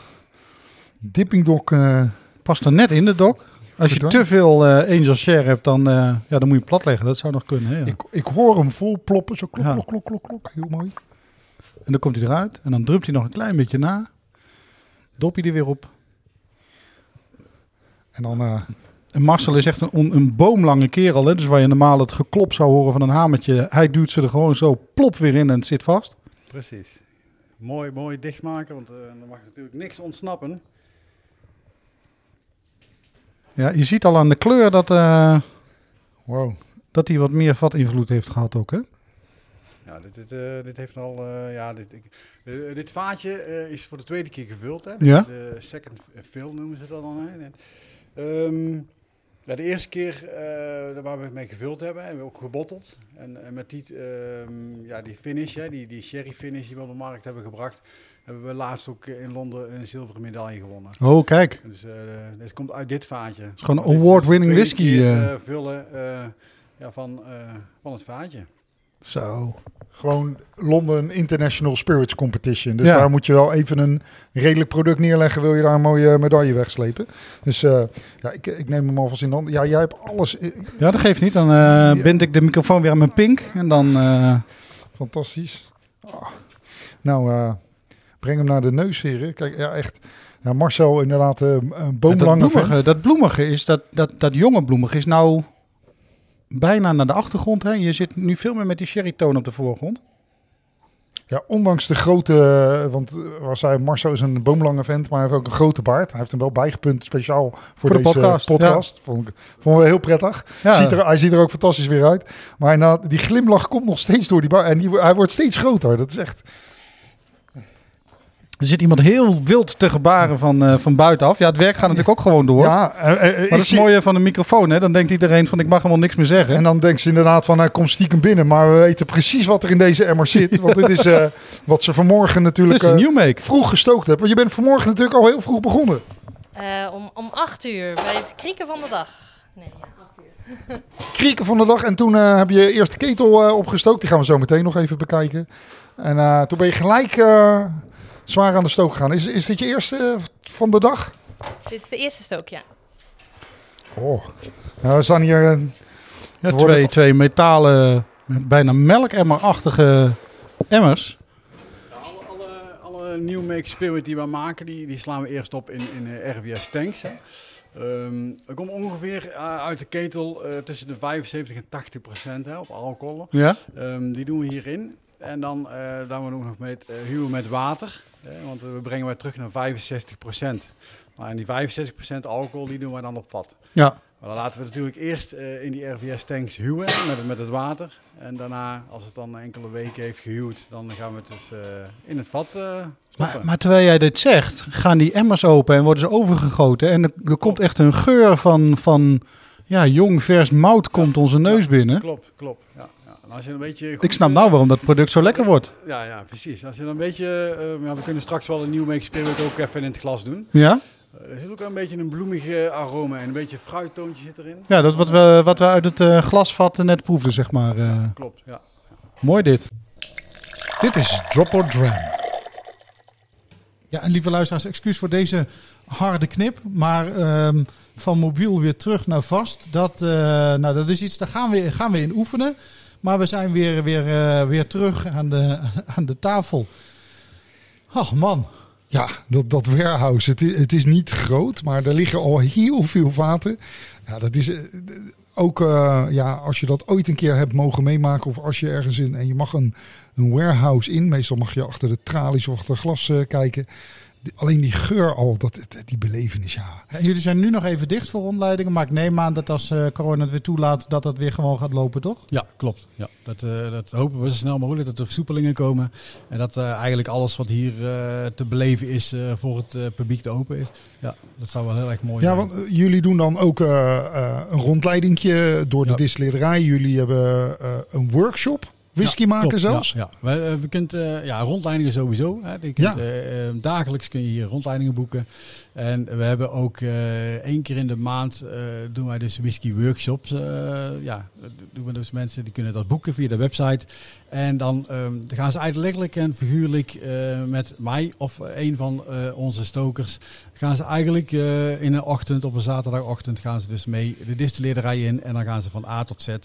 S2: Dippingdok. eh
S1: Past er net in de dok. Als je te veel eh, Angel Share hebt, dan, ja, dan moet je plat leggen. Dat zou nog kunnen. Hè, ja.
S2: ik, ik hoor hem vol ploppen. Zo klok,
S1: Ja.
S2: klok, klok, klok, klok. Heel mooi.
S1: En dan komt hij eruit. En dan drupt hij nog een klein beetje na. Dop je er weer op.
S2: En dan...
S1: En Marcel is echt een, een boomlange kerel. Hè? Dus waar je normaal het geklop zou horen van een hamertje. Hij duwt ze er gewoon zo plop weer in en het zit vast.
S3: Precies. Mooi, mooi dichtmaken, want eh er mag natuurlijk niks ontsnappen.
S1: Ja, je ziet al aan de kleur dat, eh,
S2: wow.
S1: dat hij wat meer vatinvloed heeft gehad ook. Hè?
S3: Ja, dit, dit, eh, dit heeft al, eh, ja, dit, ik, dit vaatje eh, is voor de tweede keer gevuld. Hè?
S1: Ja.
S3: De second fill noemen ze dat dan. Hè? En, ehm, Ja, de eerste keer uh, waar we het mee gevuld hebben, en we ook gebotteld. En, en met die, uh, ja, die finish, hè, die, die sherry finish die we op de markt hebben gebracht, hebben we laatst ook in Londen een zilveren medaille gewonnen.
S1: Oh, kijk.
S3: Dus uh, dit komt uit dit vaatje. Het
S1: is gewoon een award-winning whisky.
S3: Keer, vullen ja, van, van het vaatje.
S1: Zo.
S2: Gewoon London International Spirits Competition. Dus daar moet je wel even een redelijk product neerleggen. Wil je daar een mooie medaille wegslepen. Dus uh, ja, ik, ik neem hem alvast in de hand. Ja, jij hebt alles.
S1: Ja, dat geeft niet. Dan uh, bind ik de microfoon weer aan mijn pink. En dan... Uh...
S2: Fantastisch. Oh. Nou, breng hem naar de neus, heren. Kijk, ja, echt... Ja, Marcel, inderdaad, een boomlange...
S1: dat, bloemige, dat bloemige is, dat, dat, dat jonge bloemige is nou bijna naar de achtergrond. Hè? Je zit nu veel meer met die sherrytoon op de voorgrond.
S2: Ja, ondanks de grote, want was zei Marcel is een boomlange vent, maar hij heeft ook een grote baard. Hij heeft hem wel bijgepunt speciaal voor,
S1: de
S2: deze
S1: podcast.
S2: podcast. Ja. Vond, ik, vond we heel prettig. Ziet er, hij ziet er ook fantastisch weer uit. Maar die glimlach komt nog steeds door die baard en die, hij wordt steeds groter. Dat is echt...
S1: Er zit iemand heel wild te gebaren van, uh, van buitenaf. Ja, het werk gaat natuurlijk ook gewoon door.
S2: Ja, uh, uh,
S1: maar dat is het mooie van de microfoon. Hè? Dan denkt iedereen van ik mag helemaal niks meer zeggen.
S2: En dan denkt ze inderdaad van hij komt stiekem binnen. Maar we weten precies wat er in deze emmer zit. Want dit is wat ze vanmorgen natuurlijk
S1: uh,
S2: vroeg gestookt hebben. Want je bent vanmorgen natuurlijk al heel vroeg begonnen.
S4: om, om acht uur bij het krieken van de dag. Nee, ja, acht
S2: uur. krieken van de dag. En toen heb je eerst de ketel opgestookt. Die gaan we zo meteen nog even bekijken. En toen ben je gelijk zwaar aan de stook gegaan. Is, is dit je eerste eh, van de dag?
S4: Dit is de eerste stook, ja.
S2: Oh, nou, we staan hier...
S1: Ja, twee, twee metalen, bijna melkemmerachtige emmers.
S3: alle, alle, alle nieuwe make spirit die we maken, die, die slaan we eerst op in, in uh, RVS tanks. Hè. Um, er komt ongeveer uh, uit de ketel uh, tussen de 75 en 80 procent hè, op alcohol.
S1: Ja?
S3: Um, die doen we hierin. En dan uh, daar we ook nog met uh, huwen met water. Want we brengen wij terug naar 65 procent. Maar en die 65% alcohol die doen wij dan op vat.
S1: Ja.
S3: Maar dan laten we natuurlijk eerst uh, in die RVS-tanks huwen met, met het water. En daarna, als het dan enkele weken heeft gehuwd, dan gaan we het dus in het vat
S1: maar, maar, terwijl jij dit zegt, gaan die emmers open en worden ze overgegoten. En er, er komt echt een geur van, van ja, jong vers mout komt onze neus
S3: ja,
S1: binnen.
S3: Klopt, klopt. Ja. Als je een beetje
S1: ik snap nou waarom dat product zo lekker wordt.
S3: Ja, ja precies. Als je dan een beetje, uh, ja, we kunnen straks wel een nieuw Make Spirit ook even in het glas doen.
S1: Ja?
S3: Uh, er zit ook een beetje een bloemige aroma en een beetje fruittoontje zit erin.
S1: Ja, dat is wat we, wat we uit het uh, glasvat net proefden, zeg maar.
S3: Ja, klopt, ja.
S1: Mooi dit.
S2: Dit is Drop or Dram.
S1: Ja, en lieve luisteraars, excuus voor deze harde knip, maar um, van mobiel weer terug naar vast. Dat, nou, dat is iets, daar gaan we, gaan we in oefenen. Maar we zijn weer, weer, uh, weer terug aan de, aan de tafel. Ach man.
S2: Ja, dat, dat warehouse, het is, het is niet groot, maar er liggen al heel veel vaten. Ja, dat is uh, ook, uh, ja, als je dat ooit een keer hebt mogen meemaken of als je ergens in en je mag een, een warehouse in, meestal mag je achter de tralies of achter glas kijken alleen die geur al, dat, die belevenis, ja.
S1: En jullie zijn nu nog even dicht voor rondleidingen, maar ik neem aan dat als uh, corona het weer toelaat, dat dat weer gewoon gaat lopen, toch?
S3: Ja, klopt. Ja, dat, uh, dat hopen we zo snel mogelijk, dat er versoepelingen komen. En dat uh, eigenlijk alles wat hier te beleven is voor het publiek te open is. Ja, dat zou wel heel erg mooi
S2: ja,
S3: zijn.
S2: Ja, want jullie doen dan ook een rondleidingje door de ja. distillerij. Jullie hebben een workshop whisky maken klopt, zelfs?
S3: Ja, ja. We, we kunnen ja, rondleidingen sowieso. Hè. Je kunt, uh, dagelijks kun je hier rondleidingen boeken. En we hebben ook uh, één keer in de maand uh, doen wij dus whisky workshops. ja, doen we dus mensen die kunnen dat boeken via de website. En dan, um, dan gaan ze eigenlijk en figuurlijk met mij of een van onze stokers gaan ze eigenlijk in een ochtend, op een zaterdagochtend, gaan ze dus mee de distilleerderij in. En dan gaan ze van A tot Z,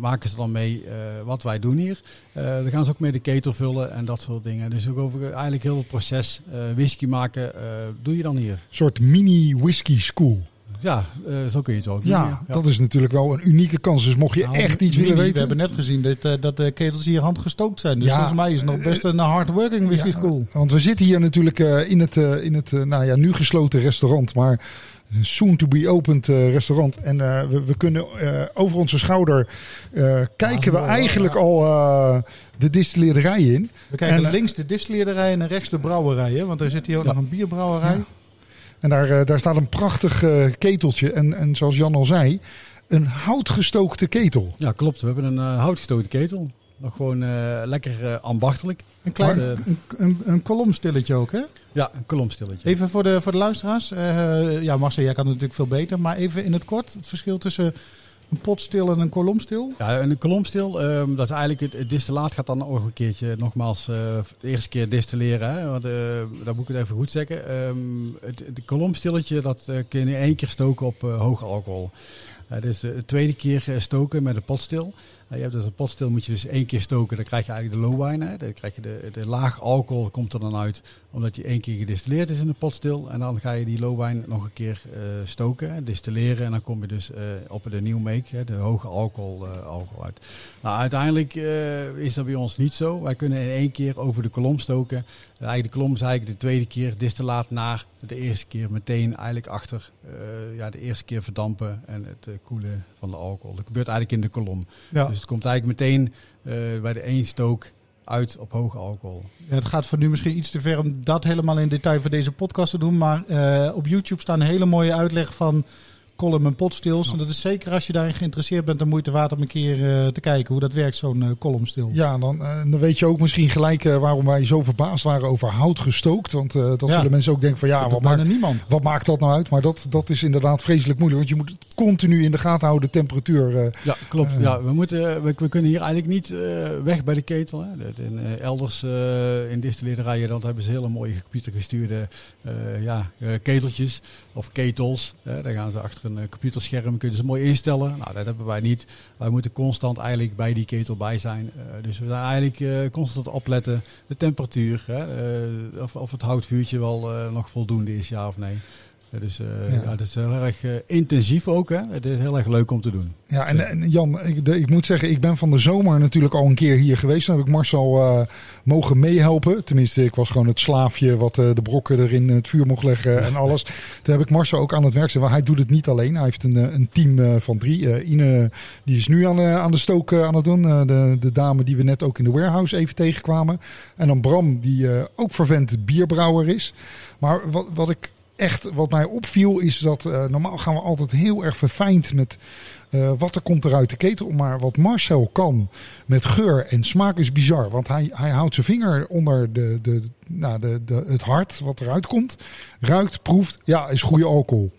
S3: maken ze dan mee wat wij doen hier. dan gaan ze ook mee de ketel vullen en dat soort dingen. Dus ook over eigenlijk heel het proces whisky maken, doe je dan hier. Een
S2: soort mini whisky school.
S3: Ja, uh, zo kun je het ook
S2: ja, ja, dat is natuurlijk wel een unieke kans. Dus mocht je nou, echt iets willen weten...
S1: We hebben net gezien dat, uh, dat de ketels hier handgestookt zijn. Dus ja, volgens mij is het nog best een hardworking whisky ja, school.
S2: Want we zitten hier natuurlijk uh, in het, in het nou ja, nu gesloten restaurant. Maar soon to be opened restaurant. En we, we, kunnen over onze schouder kijken we eigenlijk al de distilleerderij in.
S1: We kijken en, links de distilleerderij en rechts de brouwerij. Hè? Want er zit hier ook nog een bierbrouwerij.
S2: En daar, eh, daar staat een prachtig eh, keteltje. En, en zoals Jan al zei, een houtgestookte ketel.
S3: Ja, klopt. We hebben een uh, houtgestoten ketel. Nog gewoon uh, lekker uh, ambachtelijk.
S1: Een klein
S3: Maar,
S1: een, een, een kolomstilletje ook, hè?
S3: Ja, een kolomstilletje.
S1: Even voor de, voor de luisteraars. Eh, ja, Marcel, jij kan het natuurlijk veel beter. Maar even in het kort, het verschil tussen een potstil en een kolomstil.
S3: Ja, en een kolomstil, um, dat is eigenlijk het, het, distillaat gaat dan nog een keertje, nogmaals, uh, de eerste keer distilleren. Hè? Want, uh, dat moet ik het even goed zeggen. Um, het, het kolomstilletje, dat uh, kun je in één keer stoken op hoog alcohol. dus de tweede keer stoken met een potstil. je hebt dus een potstil moet je dus één keer stoken, dan krijg je eigenlijk de low wine. Hè? Dan krijg je de, de laag alcohol komt er dan uit, omdat je één keer gedistilleerd is in de potstil. En dan ga je die low wine nog een keer uh, stoken, distilleren. En dan kom je dus uh, op de nieuw make, hè, de hoge alcohol, uh, alcohol uit. Nou, uiteindelijk is dat bij ons niet zo. Wij kunnen in één keer over de kolom stoken. Eigenlijk de kolom is eigenlijk de tweede keer distillaat naar de eerste keer meteen eigenlijk achter. ja, de eerste keer verdampen en het koelen van de alcohol. Dat gebeurt eigenlijk in de kolom. Ja. Dus het komt eigenlijk meteen bij de één stook uit op hoge alcohol.
S1: Het gaat voor nu misschien iets te ver om dat helemaal in detail voor deze podcast te doen. Maar uh, op YouTube staan hele mooie uitleg van column en potstils. Ja. En dat is zeker als je daarin geïnteresseerd bent, de moeite waard om een keer uh, te kijken hoe dat werkt, zo'n uh, columnstil.
S2: Ja, dan, uh, dan weet je ook misschien gelijk waarom wij zo verbaasd waren over hout gestookt. Want dat ja. zullen mensen ook denken van ja, wat maakt,
S1: niemand.
S2: wat maakt dat nou uit? Maar dat, dat is inderdaad vreselijk moeilijk, want je moet het continu in de gaten houden, de temperatuur.
S3: ja, klopt. ja, we, moeten, we, we, kunnen hier eigenlijk niet weg bij de ketel. Hè. In, elders in distilleerderijen dan hebben ze hele mooie computergestuurde ja, keteltjes of ketels. daar gaan ze achter een computerscherm kunnen ze mooi instellen. Nou, dat hebben wij niet. Wij moeten constant eigenlijk bij die ketel bij zijn. Uh, dus we zijn eigenlijk uh, constant opletten. De temperatuur, hè, of, of het houtvuurtje wel nog voldoende is, ja of nee. Dus uh, ja. ja. het is heel erg uh, intensief ook. Hè? Het is heel erg leuk om te doen.
S2: Ja, en, en Jan, ik, de, ik, moet zeggen, ik ben van de zomer natuurlijk al een keer hier geweest. Dan heb ik Marcel uh, mogen meehelpen. Tenminste, ik was gewoon het slaafje wat de brokken er in het vuur mocht leggen en alles. Toen heb ik Marcel ook aan het werk gezet. Maar hij doet het niet alleen. Hij heeft een, een team van drie. Ine, die is nu aan, aan de stook aan het doen. de, de dame die we net ook in de warehouse even tegenkwamen. En dan Bram, die ook vervent bierbrouwer is. Maar wat, wat ik echt wat mij opviel is dat uh, normaal gaan we altijd heel erg verfijnd met uh, wat er komt er uit de ketel. Maar wat Marcel kan met geur en smaak is bizar. Want hij, hij houdt zijn vinger onder de, de, nou, de, de, het hart wat eruit komt. Ruikt, proeft. Ja, is goede alcohol.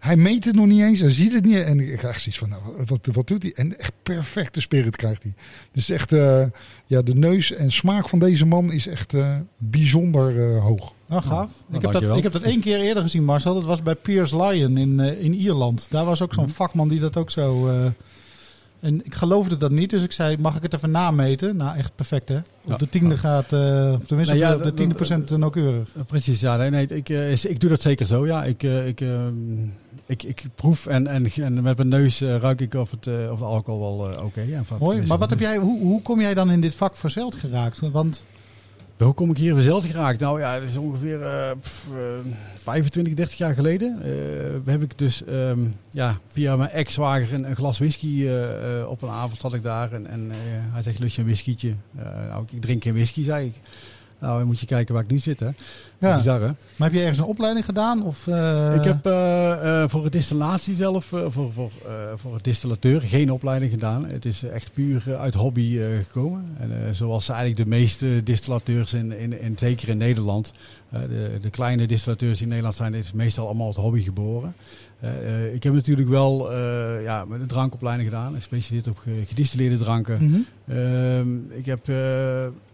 S2: Hij meet het nog niet eens, hij ziet het niet. En ik krijg zoiets van, nou, wat, wat doet hij? En echt perfecte spirit krijgt hij. Dus echt, uh, ja, de neus en smaak van deze man is echt uh, bijzonder uh, hoog.
S1: Nou, gaaf. Nou, ik, heb dat, ik heb dat één keer eerder gezien, Marcel. Dat was bij Piers Lion in, in Ierland. Daar was ook zo'n mm. vakman die dat ook zo... En ik geloofde dat niet, dus ik zei, mag ik het even nameten? Nou, echt perfect hè? Op ja, de tiende ja. gaat, uh, of tenminste nou, ja, op de tiende procent nauwkeurig.
S3: Precies, ja. Nee, nee ik, uh, ik doe dat zeker zo, ja. Ik, uh, ik, ik, ik proef en, en, en met mijn neus ruik ik of het, of de alcohol wel oké. Okay, ja,
S1: Mooi, maar wat heb jij, hoe, hoe kom jij dan in dit vak verzeld geraakt? Want...
S3: Hoe kom ik hier verzeld geraakt? Nou ja, dat is ongeveer uh, pff, uh, 25, 30 jaar geleden. Uh, heb ik dus um, ja, via mijn ex-zwager een, een, glas whisky op een avond zat ik daar. En, en hij zegt, lust je een whiskietje? nou, ik drink geen whisky, zei ik. Nou, dan moet je kijken waar ik nu zit, hè.
S1: Ja.
S3: Bizar, hè?
S1: Maar heb je ergens een opleiding gedaan? Of, uh...
S3: Ik heb uh, uh, voor het distillatie zelf, voor, voor, voor het distillateur, geen opleiding gedaan. Het is echt puur uit hobby gekomen. En zoals eigenlijk de meeste distillateurs, in, in, in, zeker in Nederland, de, de kleine distillateurs in Nederland zijn, is meestal allemaal uit hobby geboren. Ik heb natuurlijk wel ja, met een drankopleiding gedaan, gespecialiseerd op gedistilleerde dranken. Mm -hmm. Ik heb,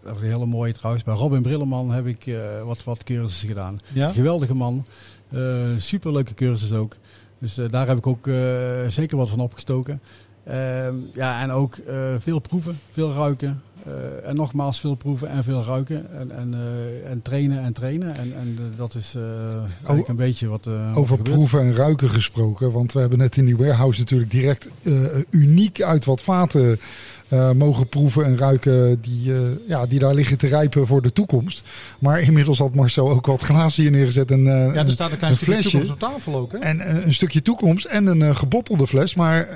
S3: dat is een hele mooie trouwens, bij Robin Brilleman heb ik wat, wat cursussen gedaan.
S1: Ja?
S3: Geweldige man, superleuke cursus ook. Dus daar heb ik ook zeker wat van opgestoken. Ehm, ja, en ook veel proeven, veel ruiken. Uh, en nogmaals veel proeven en veel ruiken. En, en, uh, en trainen en trainen. En, en uh, dat is eigenlijk een beetje wat.
S2: over proeven en ruiken gesproken. Want we hebben net in die warehouse natuurlijk direct uniek uit wat vaten eh, mogen proeven en ruiken die, eh, ja, die daar liggen te rijpen voor de toekomst. Maar inmiddels had Marcel ook wat glazen hier neergezet. En, eh,
S1: Ja, er staat een klein
S2: een
S1: stukje
S2: flesje.
S1: toekomst op tafel ook. Hè?
S2: en een stukje toekomst en een gebottelde fles. Maar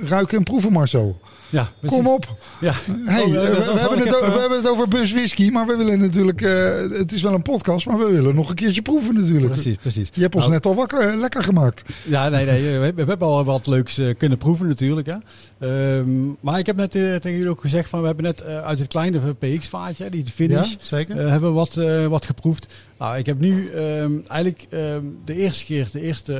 S2: ruiken en proeven Marcel.
S3: Ja.
S2: Kom op.
S3: Ja.
S2: Hey, eh,
S3: eh,
S2: we, hebben het, o-
S3: even-
S2: we hebben het over bus whisky, maar we willen natuurlijk... eh, het is wel een podcast, maar we willen nog een keertje proeven natuurlijk.
S3: Precies, precies.
S2: Je hebt ons
S3: Nou,
S2: net al wakker, eh, lekker gemaakt.
S3: Ja, nee, nee. We, we hebben al wat leuks eh, kunnen proeven natuurlijk. Hè. Ehm, maar ik heb net eh, tegen jullie ook gezegd van we hebben net eh, uit het kleine PX-vaatje, die finish,
S1: Ja, zeker.
S3: eh, hebben we wat, eh, wat geproefd. Nou, ik heb nu ehm, eigenlijk ehm, de eerste keer, de eerste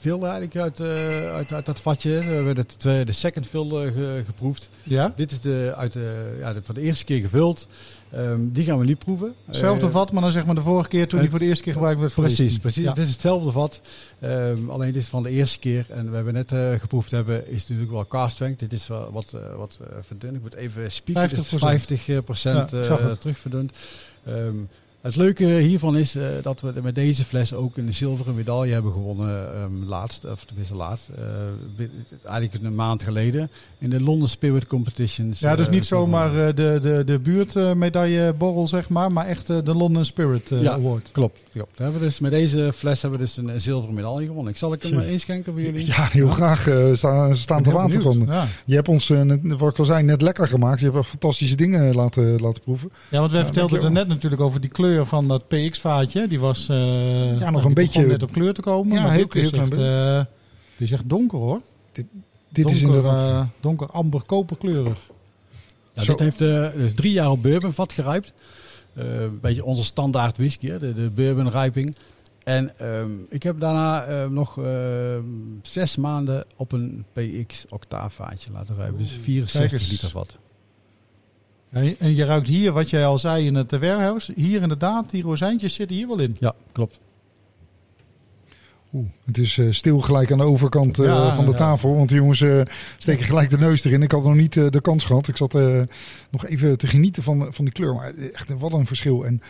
S3: fill eigenlijk uit, eh, uit, uit dat vatje. We hebben de, tweede, de second fill ge- geproefd.
S1: ja.
S3: Dit is de, uit de, ja, de, van de eerste keer gevuld. Ehm, die gaan we nu proeven.
S1: Hetzelfde vat, maar dan zeg maar de vorige keer toen die voor de eerste keer gebruikt werd
S3: Precies, precies.
S1: Ja.
S3: Het is hetzelfde vat. Alleen dit is van de eerste keer. En we hebben net eh, geproefd hebben, is natuurlijk wel car strength. Dit is wel wat, eh, wat verdund. Ik moet even spieken.
S1: 50%.
S3: Dit is 50 procent
S1: Ja, ik zag het.
S3: leuke hiervan is eh, dat we met deze fles ook een zilveren medaille hebben gewonnen ehm, laatst, of tenminste laatst, eh, bi- eigenlijk een maand geleden in de London Spirit Competitions.
S1: Ja, dus
S3: eh,
S1: niet zomaar eh, de, de, de buurtmedailleborrel, zeg maar, maar echt de London Spirit
S3: Ja.
S1: Award.
S3: Klopt, klopt. Daar hebben we dus, met deze fles hebben we dus een, een zilveren medaille gewonnen. Ik zal ik hem inschenken voor jullie?
S2: Ja, heel graag. staan, staan te
S1: benieuwd. Ja.
S2: Je hebt ons, net, wat ik al zei, net lekker gemaakt. Je hebt wel fantastische dingen laten, laten proeven.
S1: ja, want wij
S2: Ja,
S1: vertelden er net natuurlijk over die kleur van dat PX-vaatje. Die was eh,
S2: nog
S1: die
S2: een beetje-
S1: net op kleur te komen.
S2: Ja,
S1: maar
S2: heel-
S1: dit is
S2: heel
S1: echt,
S2: klein
S1: eh, dit is echt donker hoor.
S2: Dit
S1: donker,
S2: is inderdaad...
S1: eh, donker amber koperkleurig.
S3: Ja,
S2: Zo.
S3: dit heeft eh, dus drie jaar op bourbonvat gerijpt. Eh, een beetje onze standaard whisky, hè, de, de bourbonrijping. En ehm, ik heb daarna eh, nog ehm, zes maanden op een PX octaafvaatje laten rijpen. Dus
S1: kijk
S3: 64
S1: eens.
S3: liter vat.
S1: En en je ruikt hier, wat jij al zei in het eh, warehouse, hier inderdaad, die rozijntjes zitten hier wel in.
S3: Ja, klopt.
S2: Oeh, het is eh, stil gelijk aan de overkant eh,
S1: Ja,
S2: van de
S3: ja.
S2: tafel. Want die jongens eh, steken gelijk de neus erin. Ik had nog niet eh, de kans gehad. Ik zat eh, nog even te genieten van, van die kleur. Maar echt, wat een verschil. En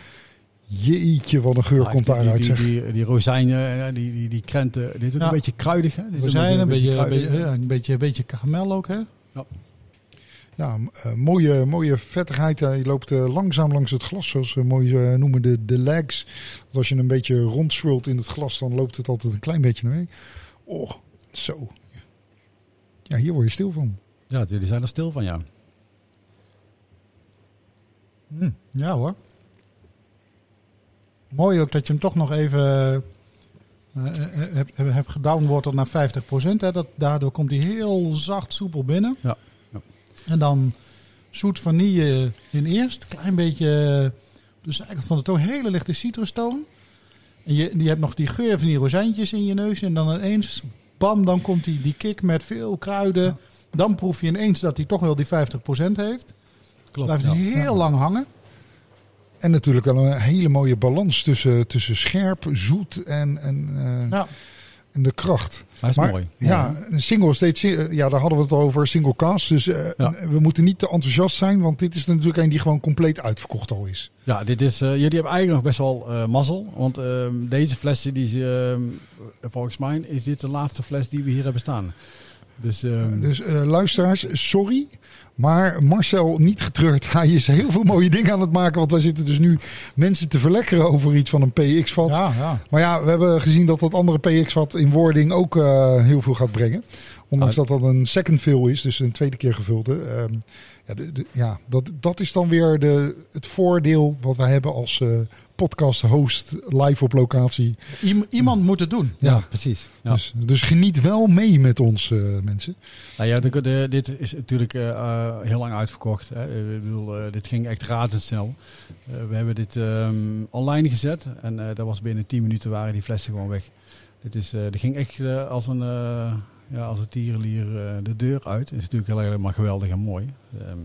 S2: jeetje, wat een geur
S3: Maar
S2: komt
S3: die,
S2: daaruit.
S3: Die,
S2: zeg.
S3: die, die, die rozijnen, die, die, die krenten, dit is ook
S1: Ja.
S3: een beetje kruidig. Hè? Dit
S1: zijn een beetje, een beetje, een beetje, een beetje karamel ook, hè?
S2: Ja, m- eh, mooie, mooie vettigheid. Eh, je loopt eh, langzaam langs het glas, zoals we mooi eh, noemen de, de legs. Want als je een beetje rondswult in het glas, dan loopt het altijd een klein beetje naar mee. Oh, zo. Ja, hier word je stil van.
S3: Ja, jullie zijn er stil van, ja.
S1: Hm, ja hoor. Mooi ook dat je hem toch nog even eh, eh, hebt heb, heb gedownwaterd naar 50%. Hè. Dat, daardoor komt hij heel zacht soepel binnen.
S3: Ja, ja.
S1: En dan zoet vanille in eerst. Klein beetje, dus eigenlijk van de toon, hele lichte citrustoon. En je, je hebt nog die geur van die rozijntjes in je neus. En dan ineens, bam, dan komt die, die kick met veel kruiden. Dan proef je ineens dat hij toch wel die 50% heeft.
S3: Klopt.
S1: Blijft
S3: ja.
S1: heel lang hangen.
S2: En natuurlijk wel een hele mooie balans tussen, tussen scherp, zoet en, en, eh,
S1: Ja.
S2: En de kracht.
S3: Hij is
S2: Maar
S3: mooi.
S2: Ja, een single steeds, eh, ja, daar hadden we het al over, single cast. Dus eh,
S3: Ja.
S2: we moeten niet te enthousiast zijn, want dit is natuurlijk een die gewoon compleet uitverkocht al is.
S3: Ja, dit is, eh, jullie hebben eigenlijk nog best wel mazzel. Want ehm, deze flessen, die, ehm, volgens mij is dit de laatste fles die we hier hebben staan. Dus, ehm,
S2: Dus eh, luisteraars, sorry. Maar Marcel, niet getreurd. Hij is heel veel mooie dingen aan het maken. Want wij zitten dus nu mensen te verlekkeren over iets van een PX-vat.
S1: Ja, ja.
S2: Maar ja, we hebben gezien dat dat andere PX-vat in wording ook eh, heel veel gaat brengen. Ondanks
S3: Ah.
S2: dat dat een second fill is, dus een tweede keer gevulde. Ehm, ja, de, de- ja dat, dat is dan weer de, het voordeel wat wij hebben als eh podcast-host live op locatie.
S1: Iem- iemand moet het doen.
S3: ja,
S2: ja.
S3: precies. Ja.
S2: Dus, dus geniet wel mee met ons, eh, mensen.
S3: Nou ja, de, de- dit is natuurlijk eh, eh, heel lang uitverkocht. Hè. Ik bedoel, eh, dit ging echt razendsnel. Eh, we hebben dit ehm, online gezet en eh dat was binnen 10 minuten waren die flessen gewoon weg. Dit, is, eh dit ging echt als een, eh, ja, als een tierenlier eh, de deur uit. Het is natuurlijk heel helemaal geweldig en mooi. Ehm,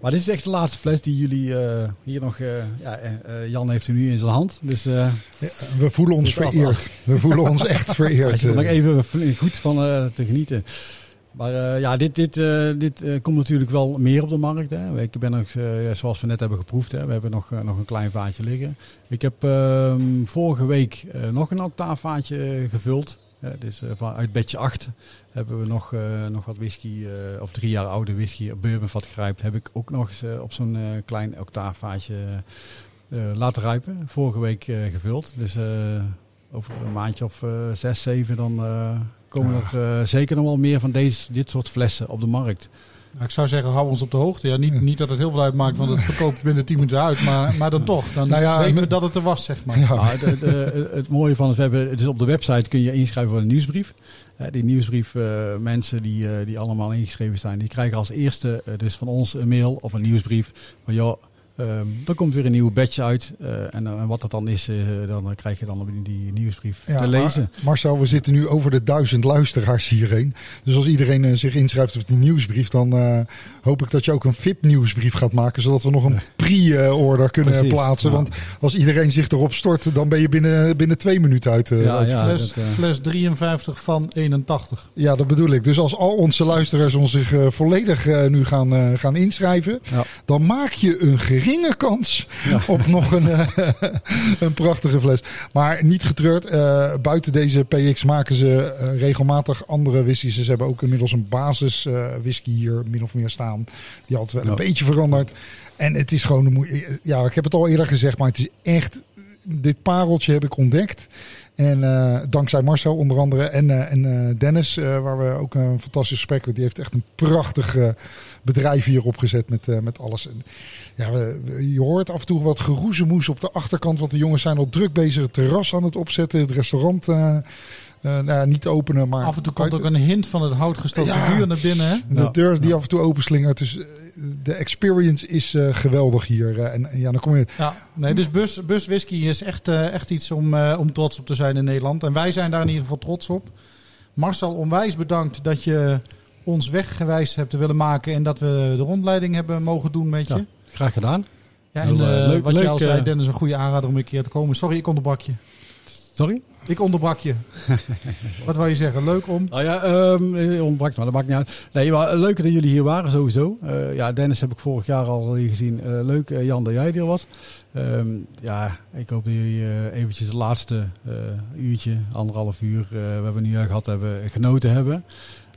S3: maar dit is echt de laatste fles die jullie eh, hier nog... eh, ja, eh, Jan heeft hem nu in zijn hand. Dus
S2: We voelen ons
S3: Dus af-
S2: vereerd. We voelen ons echt vereerd.
S3: zit er nog even goed van te genieten. Maar ja, dit, dit, dit komt natuurlijk wel meer op de markt. Hè. Ik ben nog, zoals we net hebben geproefd, hè. we hebben nog, nog een klein vaatje liggen. Ik heb ehm, vorige week nog een octaafvaatje gevuld. Dus eh, van, uit bedje 8 hebben we nog, eh, nog wat whisky, eh, of drie jaar oude whisky, bourbon wat grijpt. Heb ik ook nog eens op zo'n klein octaafvaatje laten rijpen. Vorige week gevuld. Dus over een maandje of zes, zeven dan komen er zeker nog wel meer van deze, dit soort flessen op de markt.
S1: Nou, ik zou zeggen, hou ons op de hoogte. Ja, niet, niet dat het heel veel uitmaakt, want het verkoopt binnen 10 minuten uit. Maar, maar dan toch. Dan
S2: Nou ja,
S1: weten we dat het er was, zeg maar.
S2: Ja.
S3: Ah, het, het, eh, het mooie van het, we hebben, het is op de website kun je inschrijven voor een nieuwsbrief. Eh, die nieuwsbrief, eh, mensen die, eh, die allemaal ingeschreven zijn, die krijgen als eerste dus van ons een mail of een nieuwsbrief van joh, ehm er komt weer een nieuwe badge uit. eh, en, eh, wat dat dan is, eh, dan krijg je dan die, die nieuwsbrief
S2: Ja,
S3: te lezen.
S2: maar Marcel, we zitten nu over de duizend luisteraars hierheen. Dus als iedereen zich inschrijft op die nieuwsbrief, dan eh, hoop ik dat je ook een VIP-nieuwsbrief gaat maken. Zodat we nog een pre-order kunnen
S3: Precies,
S2: plaatsen.
S3: ja.
S2: Want als iedereen zich erop stort, dan ben je binnen, binnen twee minuten uit. eh,
S3: Ja,
S2: uit-
S3: ja.
S1: fles,
S3: dat, eh,
S1: fles 53 van 81.
S2: Ja, dat bedoel ik. Dus als al onze luisteraars ons zich eh, volledig eh, nu gaan, eh, gaan inschrijven,
S3: Ja.
S2: dan maak je een geringe kans
S3: Ja.
S2: op nog een, eh, een prachtige fles. Maar niet getreurd, eh, buiten deze PX maken ze eh, regelmatig andere whiskies. Ze hebben ook inmiddels een basis whisky hier min of meer staan. Die altijd wel een
S3: Ja.
S2: beetje veranderd. En het is gewoon een Ja, ik heb het al eerder gezegd, maar het is echt. Dit pareltje heb ik ontdekt. En eh, dankzij Marcel onder andere en, eh, en eh, Dennis, waar we ook een fantastisch gesprek hebben. Die heeft echt een prachtig bedrijf hier opgezet met, met alles. En, ja, we- je hoort af en toe wat geroezemoes op de achterkant. Want de jongens zijn al druk bezig het terras aan het opzetten. Het restaurant eh, eh, nou ja, niet openen, maar
S1: Af en toe komt ook een hint van het houtgestoken
S2: Ja.
S1: vuur naar binnen. Hè?
S2: de deur die
S3: Ja.
S2: af en toe openslingert. Dus eh, de experience is eh, geweldig hier. eh, en ja, dan kom je...
S1: Ja, nee, dus bus, bus whisky is echt, eh, echt iets om, eh, om trots op te zijn in Nederland. En wij zijn daar in ieder geval trots op. Marcel, onwijs bedankt dat je ons weggewijs hebt te willen maken en dat we de rondleiding hebben mogen doen met je.
S3: Ja. Graag gedaan.
S1: Ja, en
S3: leuk-
S1: wat
S3: leuk,
S1: je al zei, Dennis, een goede aanrader om een keer te komen. Sorry, ik onderbrak je.
S3: Sorry?
S1: Ik onderbrak je. wat wou je zeggen? Leuk om?
S3: Oh ja, eh, ontbrak, maar dat maakt niet uit. Nee, maar leuk dat jullie hier waren sowieso. Eh, ja, Dennis heb ik vorig jaar al hier gezien. Eh, leuk, eh, Jan, dat jij er was. Ehm, ja, ik hoop dat jullie eh, eventjes het laatste eh, uurtje, anderhalf uur, eh, we nu eh, gehad hebben, genoten hebben.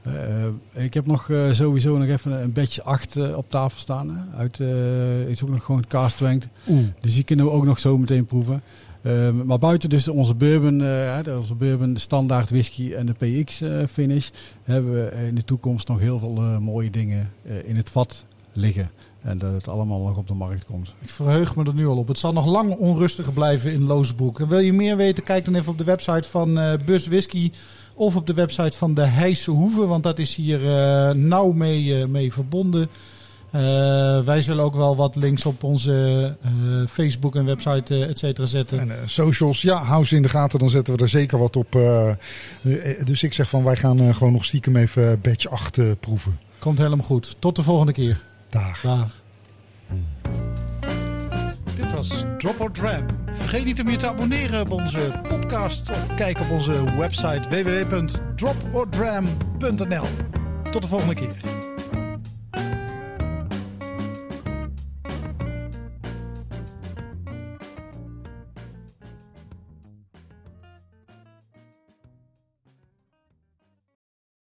S3: Eh, ik heb nog eh, sowieso nog even een bedje 8 eh, op tafel staan. Hè. Uit, eh, is ook nog gewoon.
S2: Oeh.
S3: Dus die kunnen we ook nog zo meteen proeven. Ehm, maar buiten dus onze bourbon, eh, onze bourbon, de standaard whisky en de PX eh, finish, hebben we in de toekomst nog heel veel eh, mooie dingen in het vat liggen. En dat het allemaal nog op de markt komt.
S1: Ik verheug me er nu al op. Het zal nog lang onrustiger blijven in Loosbroek. Wil je meer weten, kijk dan even op de website van Bus Whisky. Of op de website van de Heijse Hoeve, want dat is hier nauw mee, mee verbonden. Eh, wij zullen ook wel wat links op onze eh, Facebook en website, eh, et cetera, zetten.
S2: En eh, socials, ja, hou ze in de gaten. Dan zetten we er zeker wat op. dus ik zeg van, wij gaan eh, gewoon nog stiekem even badge 8 eh, proeven.
S1: Komt helemaal goed. Tot de volgende keer.
S2: Dag.
S1: Dag. Dit was Drop or Dram. Vergeet niet om je te abonneren op onze podcast of kijk op onze website www.dropordram.nl. Tot de volgende keer.